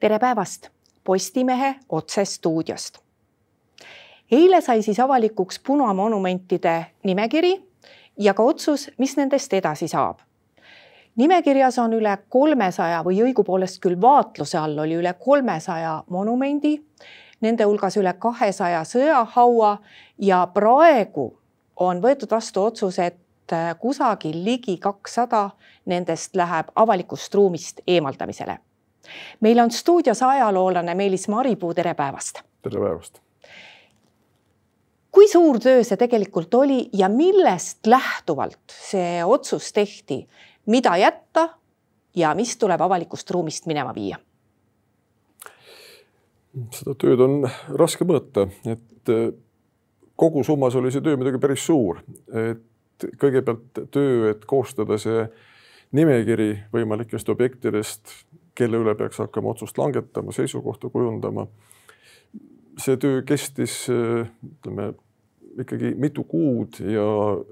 tere päevast Postimehe otsestuudiost. eile sai siis avalikuks punamonumentide nimekiri ja ka otsus, mis nendest edasi saab. nimekirjas on üle kolmesaja või õigupoolest küll vaatluse all oli üle kolmesaja monumendi, nende hulgas üle kahesaja sõjahaua ja praegu on võetud vastu otsus, et kusagil ligi kakssada nendest läheb avalikust ruumist eemaldamisele meil on stuudios ajaloolane Meelis Maripuu, tere päevast. tere päevast. kui suur töö see tegelikult oli ja millest lähtuvalt see otsus tehti, mida jätta ja mis tuleb avalikust ruumist minema viia? seda tööd on raske mõõta, et äh, kogusummas oli see töö muidugi päris suur, et kõigepealt töö, et koostada see nimekiri võimalikest objektidest, kelle üle peaks hakkama otsust langetama, seisukohta kujundama. see töö kestis ütleme ikkagi mitu kuud ja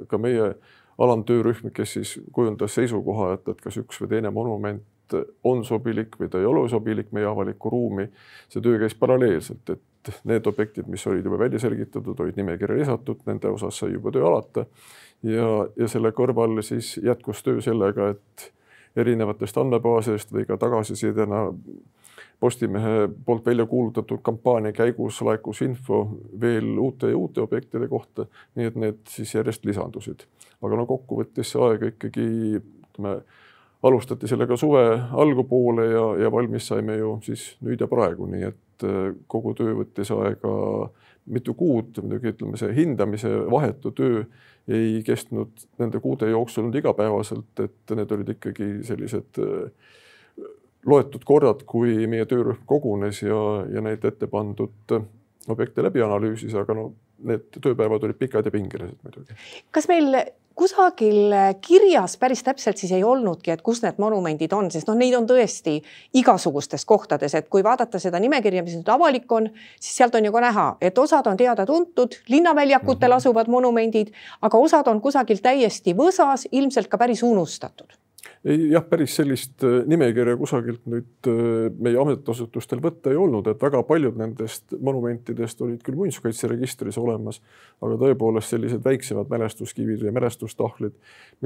ka meie alamtöörühm, kes siis kujundas seisukoha, et, et kas üks või teine monument on sobilik või ta ei ole sobilik meie avalikku ruumi. see töö käis paralleelselt, et need objektid, mis olid juba välja selgitatud, olid nimekirja lisatud, nende osas sai juba töö alata. ja, ja selle kõrval siis jätkus töö sellega, et erinevatest andmebaasidest või ka tagasisidena Postimehe poolt välja kuulutatud kampaania käigus laekus info veel uute ja uute objektide kohta, nii et need siis järjest lisandusid. aga no kokkuvõttes see aeg ikkagi ütleme, alustati sellega suve algupoole ja, ja valmis saime ju siis nüüd ja praegu, nii et äh, kogu töö võttis aega mitu kuud, muidugi ütleme, see hindamise vahetu töö ei kestnud nende kuude jooksul nüüd igapäevaselt, et need olid ikkagi sellised äh, loetud korrad, kui meie töörühm kogunes ja, ja neid ette pandud objekte läbi analüüsis, aga no need tööpäevad olid pikad ja pingelised muidugi. kas meil kusagil kirjas päris täpselt siis ei olnudki, et kus need monumendid on, sest noh, neid on tõesti igasugustes kohtades, et kui vaadata seda nimekirja, mis nüüd avalik on, siis sealt on ju ka näha, et osad on teada-tuntud, linnaväljakutel mm -hmm. asuvad monumendid, aga osad on kusagil täiesti võsas, ilmselt ka päris unustatud ei jah, päris sellist äh, nimekirja kusagilt nüüd äh, meie ametiasutustel võtta ei olnud, et väga paljud nendest monumentidest olid küll muinsuskaitseregistris olemas, aga tõepoolest sellised väiksemad mälestuskivid või mälestustahvlid,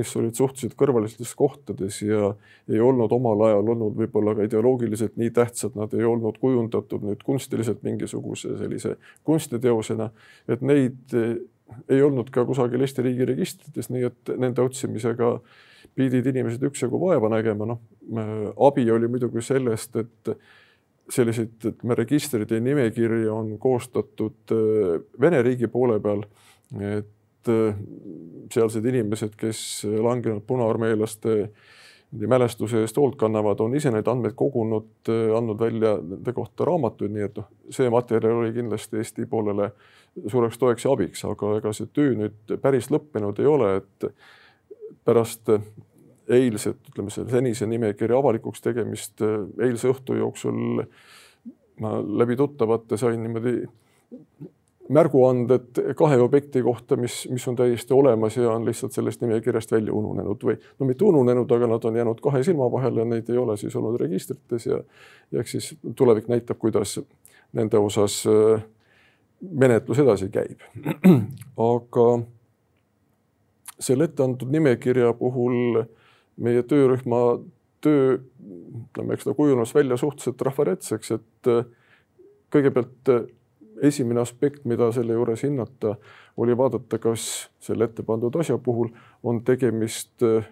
mis olid suhteliselt kõrvalistes kohtades ja ei olnud omal ajal olnud võib-olla ka ideoloogiliselt nii tähtsad, nad ei olnud kujundatud nüüd kunstiliselt mingisuguse sellise kunstiteosena, et neid äh, ei olnud ka kusagil Eesti riigi registrites, nii et nende otsimisega pidid inimesed üksjagu vaeva nägema, noh abi oli muidugi sellest, et selliseid, ütleme, registreid ja nimekirju on koostatud äh, Vene riigi poole peal, et äh, sealsed inimesed, kes langenud punaarmeelaste mälestuse eest hoolt kannavad, on ise neid andmeid kogunud, äh, andnud välja nende kohta raamatuid, nii et noh, see materjal oli kindlasti Eesti poolele suureks toeks ja abiks, aga ega see töö nüüd päris lõppenud ei ole, et pärast eilset, ütleme selle senise nimekirja avalikuks tegemist eilse õhtu jooksul ma läbi tuttavate sain niimoodi märguanded kahe objekti kohta, mis, mis on täiesti olemas ja on lihtsalt sellest nimekirjast välja ununenud või no mitte ununenud, aga nad on jäänud kahe silma vahele, neid ei ole siis olnud registrites ja, ja eks siis tulevik näitab, kuidas nende osas äh, menetlus edasi käib. aga selle ette antud nimekirja puhul meie töörühma töö, ütleme, eks ta kujunes välja suhteliselt rahvaretseks, et äh, kõigepealt äh, esimene aspekt, mida selle juures hinnata, oli vaadata, kas selle ette pandud asja puhul on tegemist äh,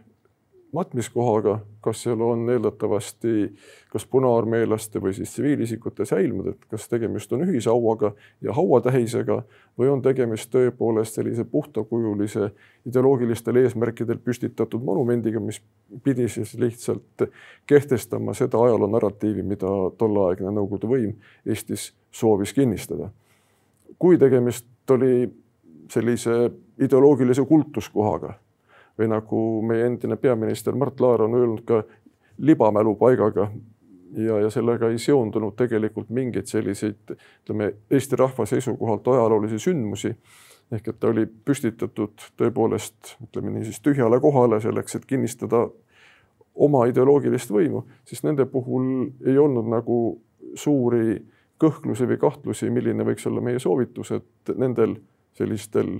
matmiskohaga, kas seal on eeldatavasti kas punaarmeelaste või siis tsiviilisikute säilmud, et kas tegemist on ühishauaga ja hauatähisega või on tegemist tõepoolest sellise puhtakujulise ideoloogilistel eesmärkidel püstitatud monumendiga, mis pidi siis lihtsalt kehtestama seda ajaloo narratiivi, mida tolleaegne Nõukogude võim Eestis soovis kinnistada. kui tegemist oli sellise ideoloogilise kultuskohaga või nagu meie endine peaminister Mart Laar on öelnud ka libamälupaigaga ja, ja sellega ei seondunud tegelikult mingeid selliseid, ütleme Eesti rahva seisukohalt ajaloolisi sündmusi. ehk et ta oli püstitatud tõepoolest, ütleme niisiis tühjale kohale selleks, et kinnistada oma ideoloogilist võimu, siis nende puhul ei olnud nagu suuri kõhklusi või kahtlusi, milline võiks olla meie soovitus, et nendel sellistel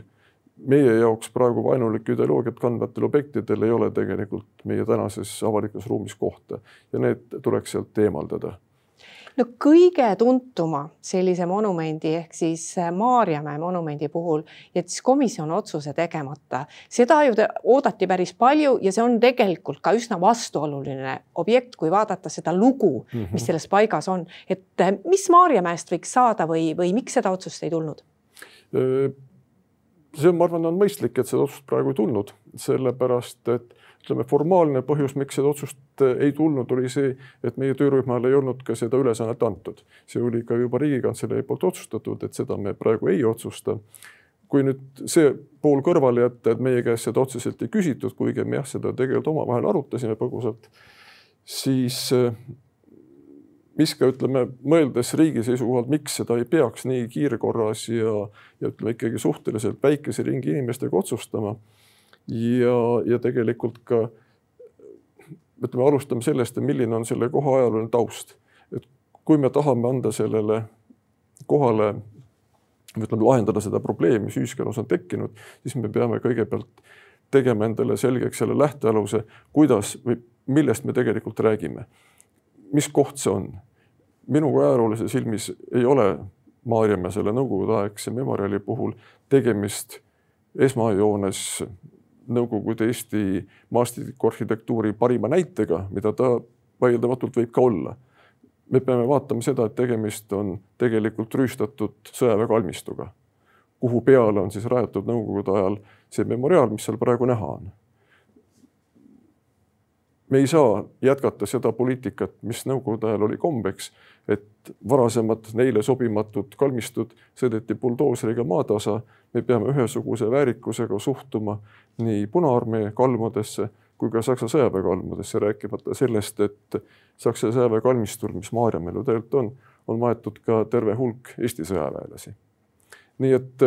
meie jaoks praegu vaenulikku ideoloogiat kandvatel objektidel ei ole tegelikult meie tänases avalikus ruumis kohta ja need tuleks sealt eemaldada no kõige tuntuma sellise monumendi ehk siis äh, Maarjamäe monumendi puhul jättis komisjon otsuse tegemata. seda ju oodati päris palju ja see on tegelikult ka üsna vastuoluline objekt, kui vaadata seda lugu, mis mhm. selles paigas on, et äh, mis Maarjamäest võiks saada või, või miks seda otsust ei tulnud? See on, ma arvan, on mõistlik, et seda otsust praegu ei tulnud, sellepärast et ütleme, formaalne põhjus, miks seda otsust eh, ei tulnud, oli see, et meie töörühmale ei olnud ka seda ülesannet antud. see oli ka juba Riigikantselei poolt otsustatud, et seda me praegu ei otsusta. kui nüüd see pool kõrvale jätta, et meie käest seda otseselt ei küsitud, kuigi me jah, seda tegelikult omavahel arutasime põgusalt, siis eh, mis ka ütleme, mõeldes riigi seisukohalt, miks seda ei peaks nii kiirkorras ja, ja ütleme ikkagi suhteliselt väikese ringi inimestega otsustama ja, ja tegelikult ka ütleme, alustame sellest, milline on selle koha ajalooline taust. et kui me tahame anda sellele kohale, ütleme, lahendada seda probleemi, mis ühiskonnas on tekkinud, siis me peame kõigepealt tegema endale selgeks selle lähtealuse, kuidas või millest me tegelikult räägime. mis koht see on? Minu kui ajaloolase silmis ei ole Maarjamäe selle nõukogudeaegse memoriali puhul tegemist esmajoones Nõukogude Eesti maastikuarhitektuuri parima näitega, mida ta vaieldamatult võib ka olla. me peame vaatama seda, et tegemist on tegelikult rüüstatud sõjaväekalmistuga, kuhu peale on siis rajatud Nõukogude ajal see memoriaal, mis seal praegu näha on. Me ei saa jätkata seda poliitikat, mis Nõukogude ajal oli kombeks, et varasemad neile sobimatud kalmistud sõideti buldooseriga maatasa. me peame ühesuguse väärikusega suhtuma nii Punaarmee kalmudesse kui ka Saksa sõjaväe kalmudesse, rääkimata sellest, et Saksa sõjaväe kalmistul, mis Maarjamäel ju tegelikult on, on maetud ka terve hulk Eesti sõjaväelasi. nii et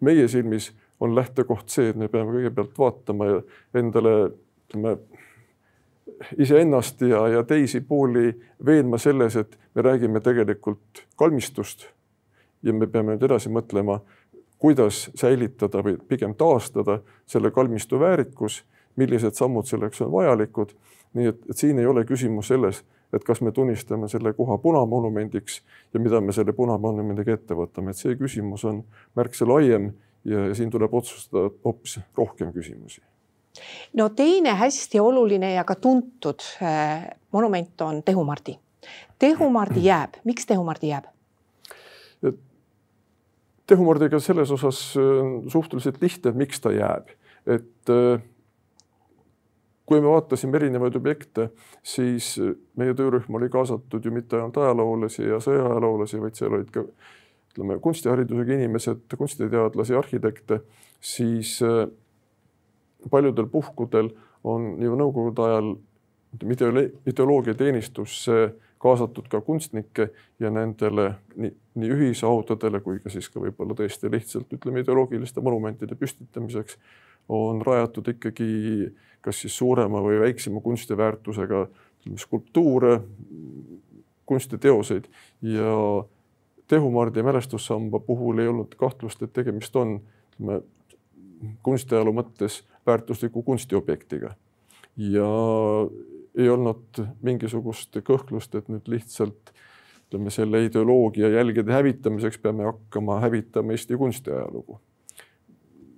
meie silmis on lähtekoht see, et me peame kõigepealt vaatama endale, ütleme iseennast ja, ja teisi pooli veenma selles, et me räägime tegelikult kalmistust ja me peame nüüd edasi mõtlema kuidas säilitada või pigem taastada selle kalmistu väärikus, millised sammud selleks on vajalikud. nii et, et siin ei ole küsimus selles, et kas me tunnistame selle koha punamonumendiks ja mida me selle punamonumendiga ette võtame, et see küsimus on märksa laiem ja siin tuleb otsustada hoopis rohkem küsimusi no teine hästi oluline ja ka tuntud äh, monument on Tehumardi. Tehumardi jääb, miks Tehumardi jääb? Tehumordiga selles osas äh, suhteliselt lihtne, miks ta jääb, et äh, kui me vaatasime erinevaid objekte, siis äh, meie töörühm oli kaasatud ju mitte ainult ajaloolasi ja sõjaajaloolasi, vaid seal olid ka ütleme, kunstiharidusega inimesed, kunstiteadlasi, arhitekte, siis paljudel puhkudel on ju nõukogude ajal ideoloogia teenistusse kaasatud ka kunstnikke ja nendele nii, nii ühishaudadele kui ka siis ka võib-olla tõesti lihtsalt ütleme ideoloogiliste monumentide püstitamiseks on rajatud ikkagi kas siis suurema või väiksema kunstiväärtusega skulptuure, kunstiteoseid ja Tehumardi mälestussamba puhul ei olnud kahtlust, et tegemist on ütleme kunstiajaloo mõttes väärtusliku kunstiobjektiga. ja ei olnud mingisugust kõhklust, et nüüd lihtsalt ütleme selle ideoloogia jälgede hävitamiseks peame hakkama hävitama Eesti kunstiajalugu.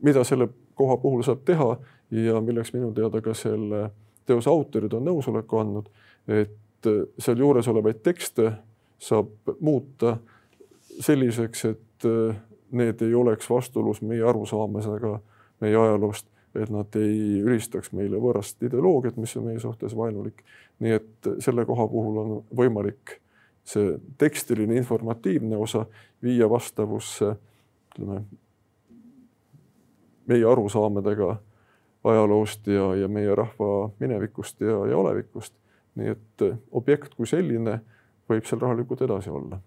mida selle koha puhul saab teha ja milleks minu teada ka selle teose autorid on nõusoleku andnud, et seal juures olevaid tekste saab muuta selliseks, et need ei oleks vastuolus meie arusaamisega meie ajaloost et nad ei ülistaks meile võõrast ideoloogiat, mis on meie suhtes vaenulik. nii et selle koha puhul on võimalik see tekstiline informatiivne osa viia vastavusse ütleme meie arusaamadega ajaloost ja, ja meie rahva minevikust ja, ja olevikust. nii et objekt kui selline võib seal rahulikult edasi olla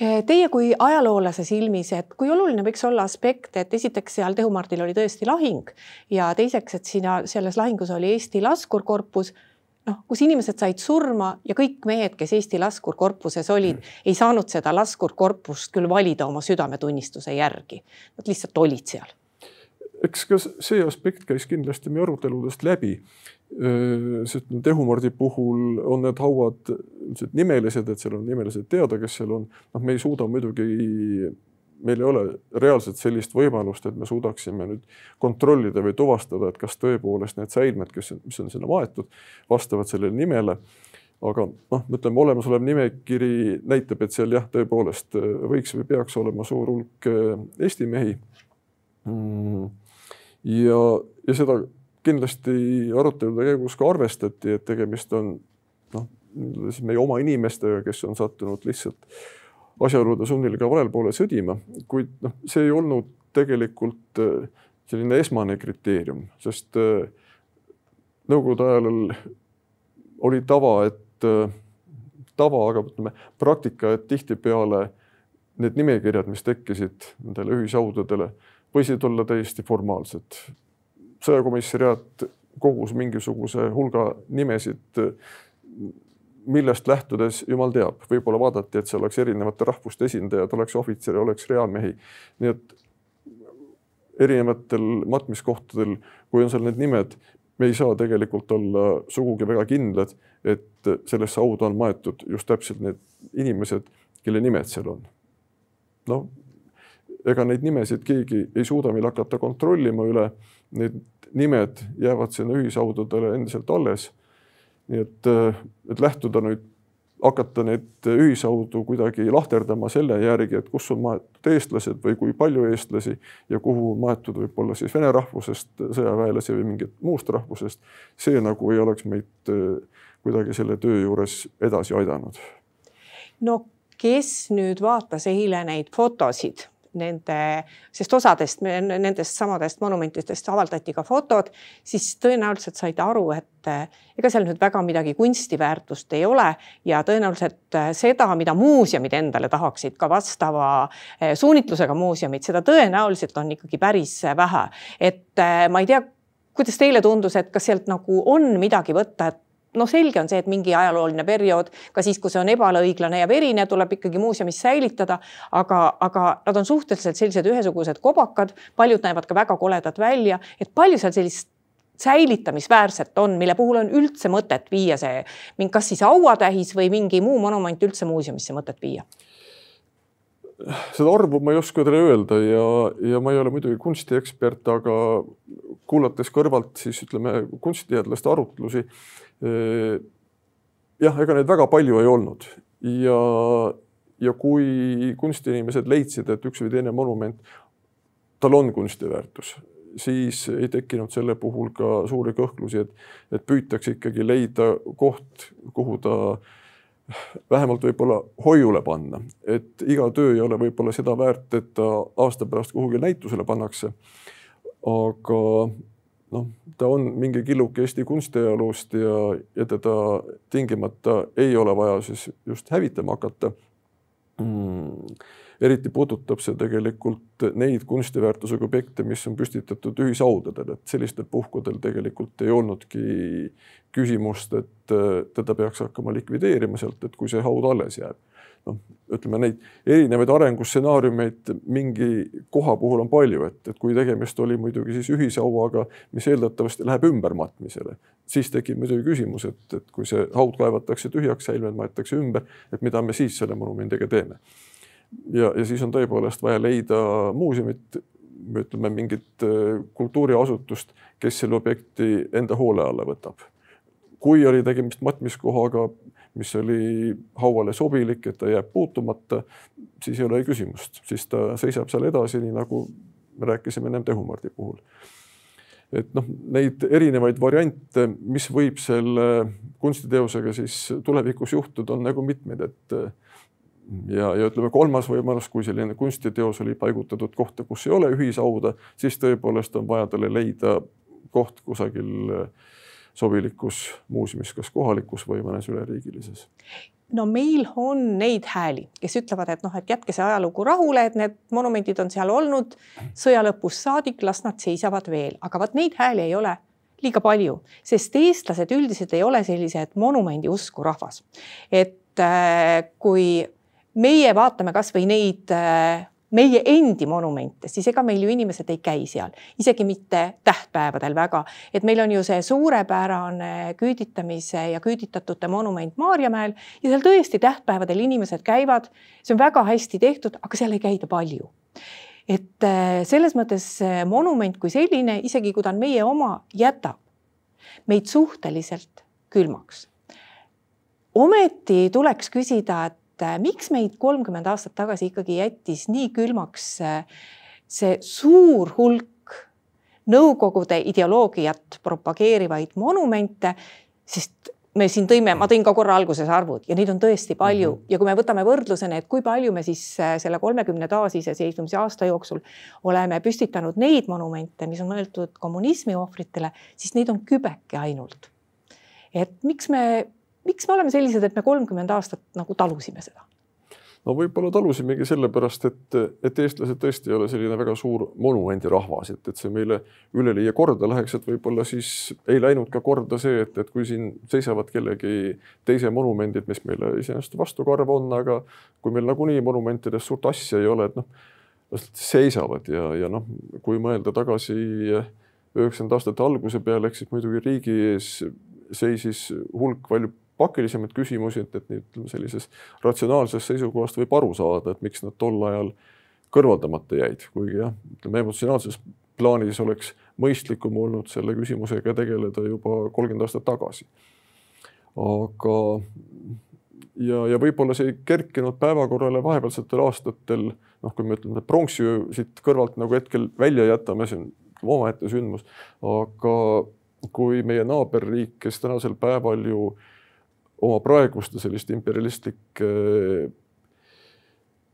Teie kui ajaloolase silmis, et kui oluline võiks olla aspekt, et esiteks seal Tehumardil oli tõesti lahing ja teiseks, et siin selles lahingus oli Eesti laskurkorpus. noh, kus inimesed said surma ja kõik mehed, kes Eesti laskurkorpuses olid mm., ei saanud seda laskurkorpust küll valida oma südametunnistuse järgi. Nad lihtsalt olid seal. Eks ka see aspekt käis kindlasti meie aruteludest läbi. sest Tehumordi puhul on need hauad nimelised, et seal on nimelised teada, kes seal on. noh, me ei suuda muidugi meil ei ole reaalselt sellist võimalust, et me suudaksime nüüd kontrollida või tuvastada, et kas tõepoolest need säilmed, kes, mis on sinna maetud, vastavad sellele nimele. aga noh, ütleme olemasolev nimekiri näitab, et seal jah, tõepoolest võiks või peaks olema suur hulk äh, Eesti mehi. Mm. Ja, ja seda kindlasti arutelude käigus ka arvestati, et tegemist on noh, siis meie oma inimestega, kes on sattunud lihtsalt asjaolude sunnil ka valel poole sõdima, kuid noh, see ei olnud tegelikult äh, selline esmane kriteerium, sest äh, nõukogude ajal oli tava, et äh, tava, aga ütleme praktika, et tihtipeale need nimekirjad, mis tekkisid nendele ühishaudadele, võisid olla täiesti formaalsed. sõjakomissariaat kogus mingisuguse hulga nimesid millest lähtudes jumal teab, võib-olla vaadati, et see oleks erinevate rahvuste esindajad, oleks ohvitsere, oleks reamehi. nii et erinevatel matmiskohtadel, kui on seal need nimed, me ei saa tegelikult olla sugugi väga kindlad, et sellesse hauda on maetud just täpselt need inimesed, kelle nimed seal on. noh, ega neid nimesid keegi ei suuda meil hakata kontrollima üle, need nimed jäävad sinna ühishaudadele endiselt alles nii et, äh, et lähtuda nüüd, hakata neid ühishaudu kuidagi lahterdama selle järgi, et kus on maetud eestlased või kui palju eestlasi ja kuhu on maetud võib-olla siis vene rahvusest sõjaväelasi või mingit muust rahvusest. see nagu ei oleks meid äh, kuidagi selle töö juures edasi aidanud. no kes nüüd vaatas eile neid fotosid nende, sest osadest nendest samadest monumentidest avaldati ka fotod, siis tõenäoliselt said aru, et eh, ega seal nüüd väga midagi kunstiväärtust ei ole ja tõenäoliselt eh, seda, mida muuseumid endale tahaksid, ka vastava eh, suunitlusega muuseumid, seda tõenäoliselt on ikkagi päris vähe. et ma ei tea, kuidas teile tundus, et kas sealt nagu on midagi võtta, et noh, selge on see, et mingi ajalooline periood, ka siis, kui see on ebaõiglane ja verine, tuleb ikkagi muuseumis säilitada, aga, aga nad on suhteliselt sellised ühesugused kobakad, paljud näevad ka väga koledad välja, et palju seal sellist säilitamisväärset on, mille puhul on üldse mõtet viia see, kas siis hauatähis või mingi muu monument üldse muuseumisse mõtet viia? seda arvu ma ei oska teile öelda ja, ja ma ei ole muidugi kunstiekspert, aga kuulates kõrvalt siis ütleme kunstiteadlaste arutlusi jah, ega neid väga palju ei olnud ja, ja kui kunstiinimesed leidsid, et üks või teine monument, tal on kunstiväärtus, siis ei tekkinud selle puhul ka suuri kõhklusi, et, et püütakse ikkagi leida koht, kuhu ta vähemalt võib-olla hoiule panna, et iga töö ei ole võib-olla seda väärt, et ta aasta pärast kuhugi näitusele pannakse. aga noh, ta on mingi killuke Eesti kunstiajaloost ja, ja teda tingimata ei ole vaja siis just hävitama hakata. Mm eriti puudutab see tegelikult neid kunstiväärtusega objekte, mis on püstitatud ühishaudadel, et sellistel puhkudel tegelikult ei olnudki küsimust, et teda peaks hakkama likvideerima sealt, et kui see haud alles jääb noh, ütleme neid erinevaid arengustsenaariumeid mingi koha puhul on palju, et, et kui tegemist oli muidugi siis ühishauaga, mis eeldatavasti läheb ümbermatmisele, siis tekib muidugi küsimus, et, et kui see haud kaevatakse tühjaks, säilmed maetakse ümber, et mida me siis selle monumendiga teeme. ja, ja siis on tõepoolest vaja leida muuseumit, ütleme mingit äh, kultuuriasutust, kes selle objekti enda hoole alla võtab. kui oli tegemist matmiskohaga, mis oli hauale sobilik, et ta jääb puutumata, siis ei ole küsimust, siis ta seisab seal edasi, nii nagu me rääkisime ennem Tehumardi puhul. et noh, neid erinevaid variante, mis võib selle kunstiteosega siis tulevikus juhtuda, on nagu mitmeid, et ja, ja ütleme, kolmas võimalus, kui selline kunstiteos oli paigutatud kohta, kus ei ole ühishauda, siis tõepoolest on vaja talle leida koht kusagil äh, sobilikus muuseumis, kas kohalikus või mõnes üleriigilises? no meil on neid hääli, kes ütlevad, et noh, et jätke see ajalugu rahule, et need monumendid on seal olnud sõja lõpust saadik, las nad seisavad veel, aga vot neid hääli ei ole liiga palju, sest eestlased üldiselt ei ole sellised monumendi usku rahvas. et äh, kui meie vaatame kasvõi neid äh, meie endi monumente, siis ega meil ju inimesed ei käi seal, isegi mitte tähtpäevadel väga, et meil on ju see suurepärane küüditamise ja küüditatute monument Maarjamäel ja seal tõesti tähtpäevadel inimesed käivad. see on väga hästi tehtud, aga seal ei käida palju. et äh, selles mõttes monument kui selline, isegi kui ta on meie oma, jätab meid suhteliselt külmaks. ometi tuleks küsida, et et äh, miks meid kolmkümmend aastat tagasi ikkagi jättis nii külmaks äh, see suur hulk Nõukogude ideoloogiat propageerivaid monumente, sest me siin tõime, ma tõin ka korra alguses arvud ja neid on tõesti palju mm -hmm. ja kui me võtame võrdlusena, et kui palju me siis äh, selle kolmekümne taasiseseisvumise aasta jooksul oleme püstitanud neid monumente, mis on mõeldud kommunismi ohvritele, siis neid on kübeke ainult. et miks me miks me oleme sellised, et me kolmkümmend aastat nagu talusime seda? no võib-olla talusimegi sellepärast, et, et eestlased tõesti ei ole selline väga suur monumendirahvas, et, et see meile üleliia korda läheks, et võib-olla siis ei läinud ka korda see, et, et kui siin seisavad kellegi teise monumendid, mis meile iseenesest vastukarv on, aga kui meil nagunii monumentides suurt asja ei ole, et noh, seisavad ja, ja noh, kui mõelda tagasi üheksakümnendate aastate alguse peale, ehk siis muidugi riigi ees seisis hulk palju pakilisemaid küsimusi, et, et ütleme sellises ratsionaalsest seisukohast võib aru saada, et miks nad tol ajal kõrvaldamata jäid, kuigi jah, ütleme emotsionaalses plaanis oleks mõistlikum olnud selle küsimusega tegeleda juba kolmkümmend aastat tagasi. aga ja, ja võib-olla see ei kerkinud päevakorrale vahepealsetel aastatel, noh, kui me ütleme pronksiöö siit kõrvalt nagu hetkel välja jätame, see on omaette sündmus, aga kui meie naaberriik, kes tänasel päeval ju äh, oma praeguste selliste imperialistlike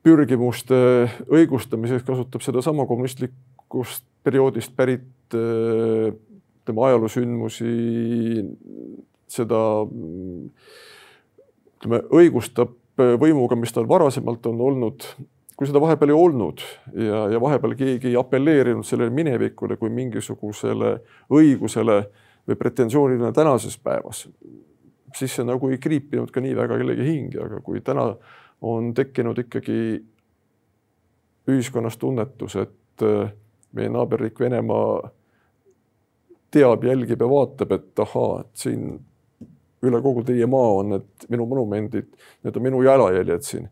pürgimuste õigustamiseks kasutab sedasama kommunistlikust perioodist pärit tema ajaloosündmusi, seda ütleme, õigustab võimuga, mis tal varasemalt on olnud, kui seda vahepeal ei olnud ja, ja vahepeal keegi ei apelleerinud sellele minevikule kui mingisugusele õigusele või pretensioonile tänases päevas, siis see nagu ei kriipinud ka nii väga kellegi hinge, aga kui täna on tekkinud ikkagi ühiskonnas tunnetus, et äh, meie naaberriik Venemaa teab, jälgib ja vaatab, et ahaa, et siin üle kogu teie maa on need minu monumendid, need on minu jalajäljed siin.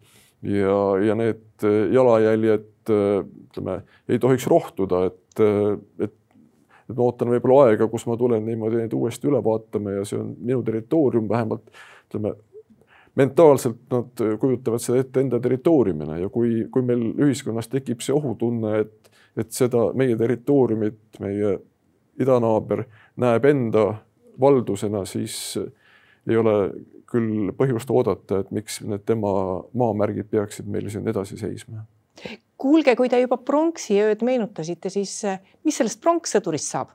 Ja, ja need äh, jalajäljed äh, ütleme, ei tohiks rohtuda, et, et et ma ootan võib-olla aega, kus ma tulen niimoodi neid uuesti üle vaatama ja see on minu territoorium, vähemalt ütleme, mentaalselt nad kujutavad seda ette enda territooriumina ja kui, kui meil ühiskonnas tekib see ohutunne, et, et seda meie territooriumit, meie idanaaber näeb enda valdusena, siis ei ole küll põhjust oodata, et miks need tema maamärgid peaksid meil siin edasi seisma kuulge, kui te juba pronksiööd meenutasite, siis eh, mis sellest pronkssõdurist saab?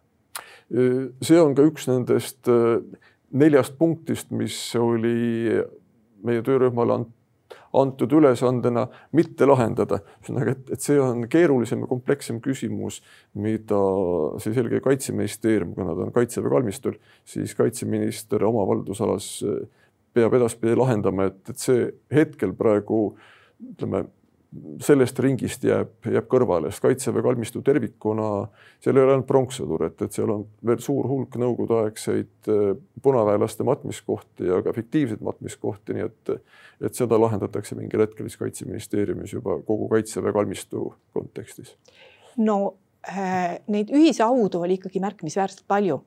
see on ka üks nendest eh, neljast punktist, mis oli meie töörühmale antud ülesandena mitte lahendada. ühesõnaga, et, et see on keerulisem ja komplekssem küsimus, mida siis eelkõige kaitseministeerium, kuna ta on kaitseväe kalmistul, siis kaitseminister oma valdusalas eh, peab edaspidi lahendama, et, et see hetkel praegu ütleme sellest ringist jääb, jääb kõrvale, sest Kaitseväe kalmistu tervikuna, seal ei ole ainult pronkssõdur, et, et seal on veel suur hulk nõukogudeaegseid äh, punaväelaste matmiskohti ja ka fiktiivseid matmiskohti, nii et, et seda lahendatakse mingil hetkel siis Kaitseministeeriumis juba kogu Kaitseväe kalmistu kontekstis. no neid ühishaudu oli ikkagi märkimisväärselt palju.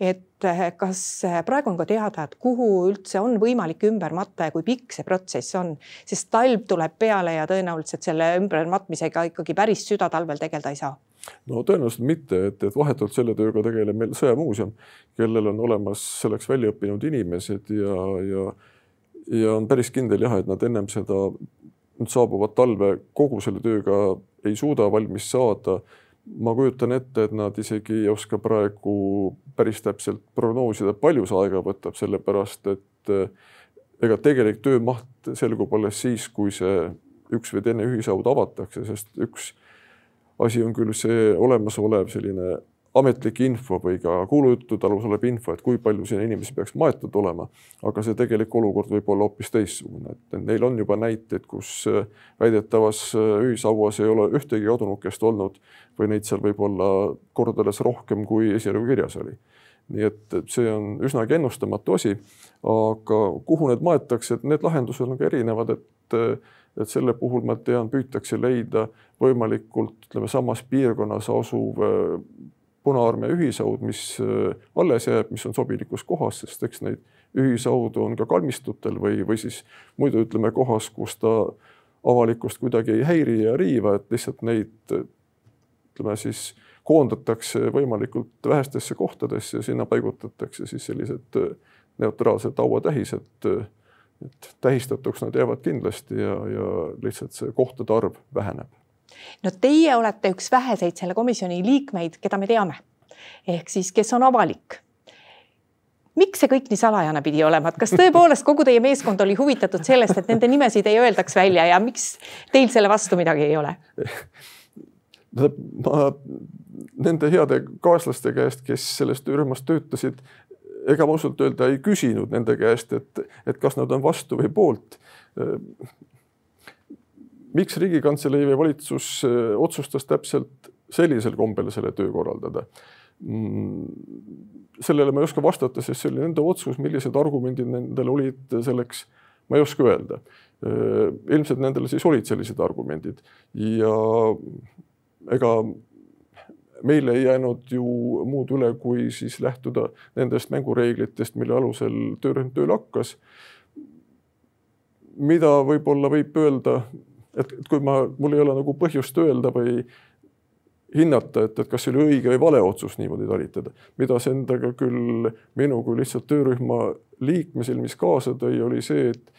Et eh, kas eh, praegu on ka teada, et kuhu üldse on võimalik ümber matta ja kui pikk see protsess on, sest talv tuleb peale ja tõenäoliselt selle ümbermatmisega ikkagi päris südatalvel tegeleda ei saa. No tõenäoliselt mitte, et, et vahetult selle tööga tegeleb meil Sõjamuuseum, kellel on olemas selleks välja õppinud inimesed ja, ja ja on päris kindel jah, et nad ennem seda saabuvat talve kogu selle tööga ei suuda valmis saada ma kujutan ette, et nad isegi ei oska praegu päris täpselt prognoosida, palju see aega võtab, sellepärast et eh, ega tegelik töömaht selgub alles siis, kui see üks või teine ühishaud avatakse, sest üks asi on küll see olemasolev selline ametlik info või ka kuulujuttude alus olev info, et kui palju siin inimesi peaks maetud olema, aga see tegelik olukord võib olla hoopis teistsugune, et neil on juba näiteid, kus äh, väidetavas äh, ühishauas ei ole ühtegi adunukest olnud või neid seal võib olla kordades rohkem, kui esialgu kirjas oli. nii et see on üsnagi ennustamatu asi, aga kuhu need maetakse, et need lahendused on ka erinevad, et et selle puhul ma tean, püütakse leida võimalikult ütleme samas piirkonnas asuv Punaarmee ühishaud, mis äh, alles jääb, mis on sobilikus kohas, sest eks neid ühishaudu on ka kalmistutel või, või siis muidu ütleme kohas, kus ta avalikkust kuidagi ei häiri ja riiva, et lihtsalt neid ütleme siis koondatakse võimalikult vähestesse kohtadesse ja sinna paigutatakse siis sellised äh, neutraalsed hauatähised. et tähistatuks nad jäävad kindlasti ja, ja lihtsalt see kohtade arv väheneb no teie olete üks väheseid selle komisjoni liikmeid, keda me teame. ehk siis, kes on avalik. miks see kõik nii salajane pidi olema, et kas tõepoolest kogu teie meeskond oli huvitatud sellest, et nende nimesid ei öeldaks välja ja miks teil selle vastu midagi ei ole? ma nende heade kaaslaste käest, kes selles töörühmas töötasid, ega ma ausalt öelda ei küsinud nende käest, et, et kas nad on vastu või poolt miks Riigikantselei või valitsus äh, otsustas täpselt sellisel kombel selle töö korraldada? Mm, sellele ma ei oska vastata, sest see oli nende otsus, millised argumendid nendel olid selleks, ma ei oska öelda. Äh, ilmselt nendel siis olid sellised argumendid ja ega meile ei jäänud ju muud üle, kui siis lähtuda nendest mängureeglitest, mille alusel töörühm tööle hakkas. mida võib-olla võib öelda et, et kui ma, mul ei ole nagu põhjust öelda või hinnata, et, et kas see oli õige või vale otsus niimoodi talitada. mida see endaga küll minu kui lihtsalt töörühma liikme silmis kaasa tõi, oli see, et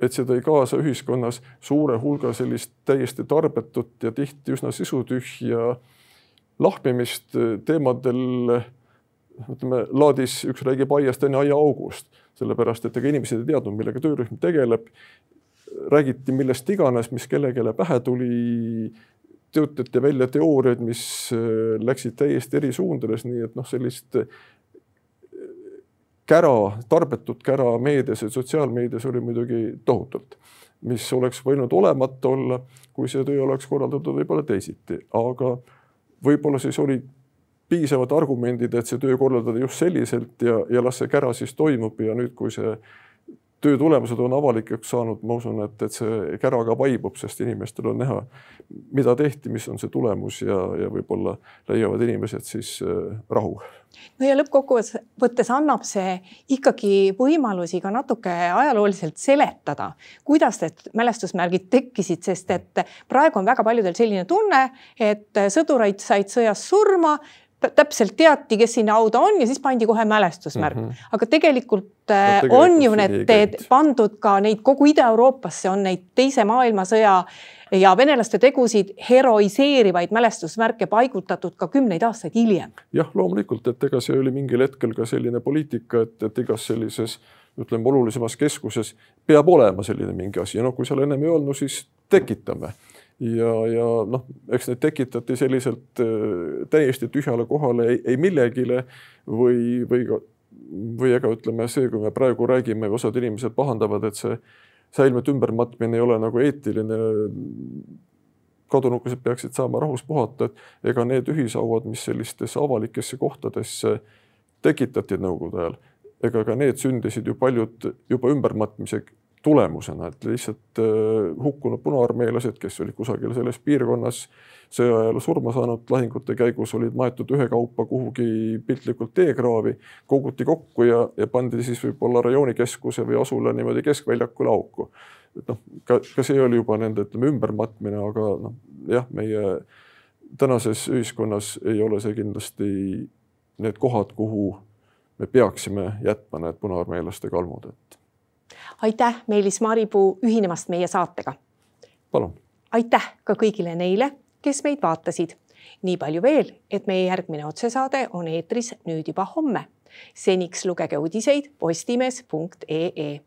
et see tõi kaasa ühiskonnas suure hulga sellist täiesti tarbetut ja tihti üsna sisutühja lahmimist teemadel, ütleme laadis üks räägib aiast, teine aiaaugust, sellepärast et ega inimesed ei teadnud, millega töörühm tegeleb räägiti millest iganes, mis kellelegi pähe tuli, töötati välja teooriaid, mis äh, läksid täiesti eri suundades, nii et noh, sellist äh, kära, tarbetut kära meedias ja sotsiaalmeedias oli muidugi tohutult, mis oleks võinud olemata olla, kui see töö oleks korraldatud võib-olla teisiti, aga võib-olla siis olid piisavad argumendid, et see töö korraldada just selliselt ja, ja las see kära siis toimub ja nüüd, kui see töö tulemused on avalikuks saanud, ma usun, et, et see kära ka vaibub, sest inimestel on näha, mida tehti, mis on see tulemus ja, ja võib-olla leiavad inimesed siis äh, rahu. no ja lõppkokkuvõttes annab see ikkagi võimalusi ka natuke ajalooliselt seletada, kuidas need mälestusmärgid tekkisid, sest et praegu on väga paljudel selline tunne, et sõdureid said sõjas surma täpselt teati, kes sinna hauda on ja siis pandi kohe mälestusmärk mm. -hmm. aga tegelikult, no, äh, tegelikult on ju need teed pandud ka neid kogu Ida-Euroopasse on neid teise maailmasõja ja venelaste tegusid heroiseerivaid mälestusmärke paigutatud ka kümneid aastaid hiljem. jah, loomulikult, et ega see oli mingil hetkel ka selline poliitika, et, et igas sellises ütleme, olulisemas keskuses peab olema selline mingi asi ja noh, kui seal ennem ei olnud, siis tekitame ja, ja noh, eks need tekitati selliselt äh, täiesti tühjale kohale ei, ei millegile või, või ka või ega ütleme see, kui me praegu räägime, osad inimesed pahandavad, et see säilmete ümbermatmine ei ole nagu eetiline. kadunukesed peaksid saama rahus puhata, et ega need ühishauad, mis sellistesse avalikesse kohtadesse tekitati nõukogude ajal, ega ka need sündisid ju paljud juba ümbermatmise tulemusena, et lihtsalt äh, hukkunud punaarmeelased, kes olid kusagil selles piirkonnas sõja ajal surma saanud lahingute käigus, olid maetud ühekaupa kuhugi piltlikult teekraavi, koguti kokku ja, ja pandi siis võib-olla rajoonikeskuse või asula niimoodi keskväljakule auku. et noh, ka, ka see oli juba nende, ütleme, ümbermatmine, aga noh, jah, meie tänases ühiskonnas ei ole see kindlasti need kohad, kuhu me peaksime jätma need punaarmeelaste kalmud, et aitäh, Meelis Maripuu ühinemast meie saatega. palun. aitäh ka kõigile neile, kes meid vaatasid. nii palju veel, et meie järgmine otsesaade on eetris nüüd juba homme. seniks lugege uudiseid postimees.ee